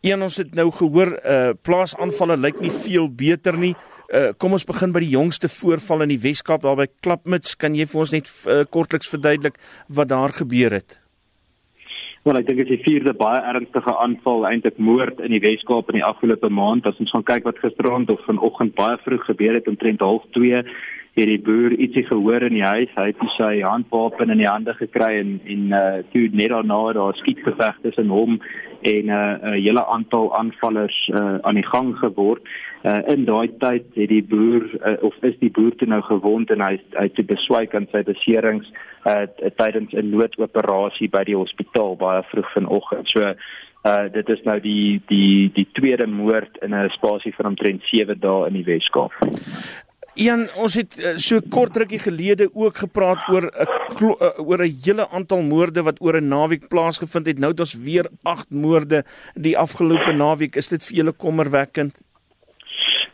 Een ons het nou gehoor uh plaasaanvalle lyk nie veel beter nie. Uh kom ons begin by die jongste voorval in die Weskaap daar by Klapmuts. Kan jy vir ons net uh, kortliks verduidelik wat daar gebeur het? Wel, ek dink dit is die vierde baie ernstige aanval, eintlik moord in die Weskaap in die afgelope maand. As ons gaan kyk wat gisteraand of vanoggend baie vroeg gebeur het omtrent 0:30 het die boer ietsie gehoor in die huis. Hy het sy handwapen in die hande gekry en en uh toe net daarna daar skietgeveg tussen hom en 'n uh, 'n hele aantal aanvallers uh aan die gang geword. Uh in daai tyd het die boer uh, of is die boer toe nou gewond en hy hy het beswyk aan sy beserings uh tydens 'n noodoperasie by die hospitaal baie vroeg vanoggend. So uh dit is nou die die die tweede moord in 'n spasie van omtrent 7 dae in die Weskaap. Ian, ons het uh, so kort rukkie gelede ook gepraat oor 'n uh, oor 'n hele aantal moorde wat oor 'n naweek plaasgevind het. Nou het ons weer 8 moorde die afgelope naweek. Is dit vir julle kommerwekkend?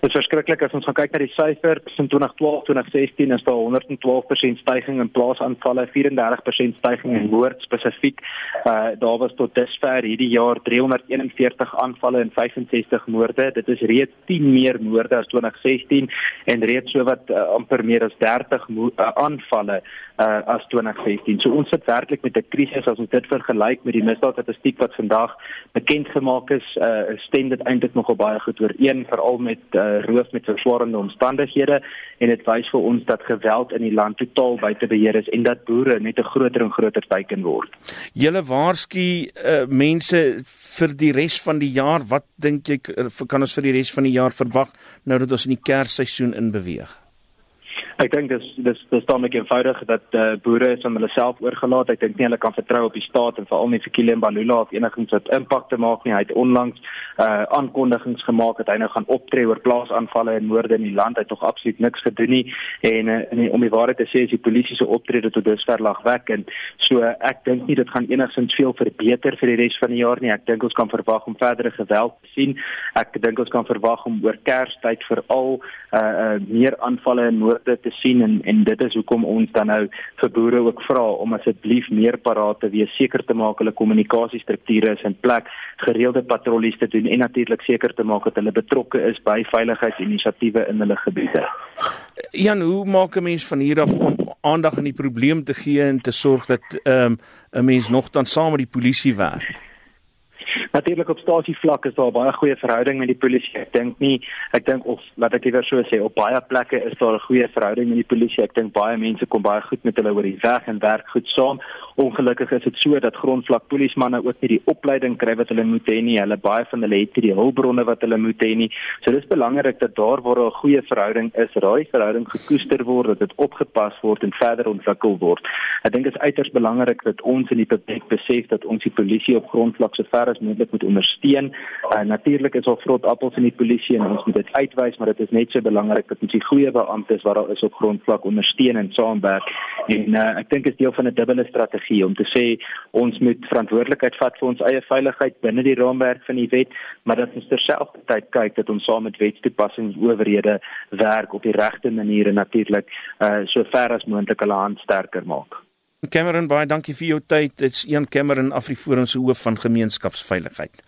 Dit is verskriklik as ons gaan kyk na die syfer tussen 2012 en 2016 is daar 112% stygings in plaasaanvalle, 34% stygings in moord spesifiek. Uh daar was tot dusver hierdie jaar 341 aanvalle en 65 moorde. Dit is reeds 10 meer moorde as 2016 en reeds sowat uh, amper meer as 30 uh, aanvalle uh as 2016. So ons sit werklik met 'n krisis as ons dit vergelyk met die misdaadstatistiek wat vandag bekend gemaak is. Uh stem dit eintlik nogal baie goed ooreen veral met uh roof met verswarende omstandighede en dit wys vir ons dat geweld in die land totaal buite beheer is en dat boere net 'n groter en groter teiken word. Julle waarsku uh, mense vir die res van die jaar, wat dink jy uh, kan ons vir die res van die jaar verwag nou dat ons in die kersseisoen inbeweeg? Ek dink dis dis dis tamelik eenvoudig dat eh uh, boere is aan hulle self oorgelaat. Ek dink nie hulle kan vertrou op die staat en veral nie vir Kilian Balula of enigiets wat impak te maak nie. Hy het onlangs eh uh, aankondigings gemaak dat hy nou gaan optree oor plaasaanvalle en moorde in die land. Hy het tog absoluut niks gedoen nie en uh, en om die waarheid te sê is die polisie se optrede tot dusver lagwekkend. So uh, ek dink nie dit gaan enigsins veel verbeter vir die res van die jaar nie. Ek dink ons kan verwag om verdere geweld te sien. Ek dink ons kan verwag om oor Kerstyd veral eh uh, uh, meer aanvalle en moorde te sien en en dit is hoekom ons dan nou vir boere ook vra om asseblief meer paraat te wees, seker te maak hulle kommunikasiestrukture is in plek, gereelde patrollies te doen en natuurlik seker te maak dat hulle betrokke is by veiligheidsinisiatiewe in hulle gebiede. Jan, hoe maak 'n mens van hier af om aandag aan die probleem te gee en te sorg dat ehm um, 'n mens nog dan saam met die polisie werk? Natuurlik op stasie vlak is daar baie goeie verhouding met die polisie. Ek dink nie ek dink of wat ek liewer so sê op baie plekke is daar 'n goeie verhouding met die polisie. Ek dink baie mense kom baie goed met hulle oor die weg en werk goed saam. Ongelukkig is dit so dat grondvlak polismanne ook nie die opleiding kry wat hulle moet hê nie. Hulle baie van hulle het nie die hulpbronne wat hulle moet hê nie. So dis belangrik dat daar waar 'n goeie verhouding is, daai verhouding gekoester word, dat dit opgepas word en verder ontwikkel word. Ek dink dit is uiters belangrik dat ons in die publiek besef dat ons die polisie op grondvlak so ver as moontlik moet ondersteun. Uh, Natuurlik is daar vrot appels in die polisie en ons moet dit uitwys, maar dit is net so belangrik dat ons die goeie beamptes wat daar is op grondvlak ondersteun en saamwerk. En uh, ek dink dit is deel van 'n dubbele strategie om te sê ons moet verantwoordelikheid vat vir ons eie veiligheid binne die raamwerk van die wet, maar dat ons terselfdertyd kyk dat ons saam met wetstoepassingsowerhede werk op die regte maniere natuurlik uh, so ver as moontlik hulle hand sterker maak. Cameron baie dankie vir jou tyd. Dit's Ian Cameron Afriforum se hoof van gemeenskapsveiligheid.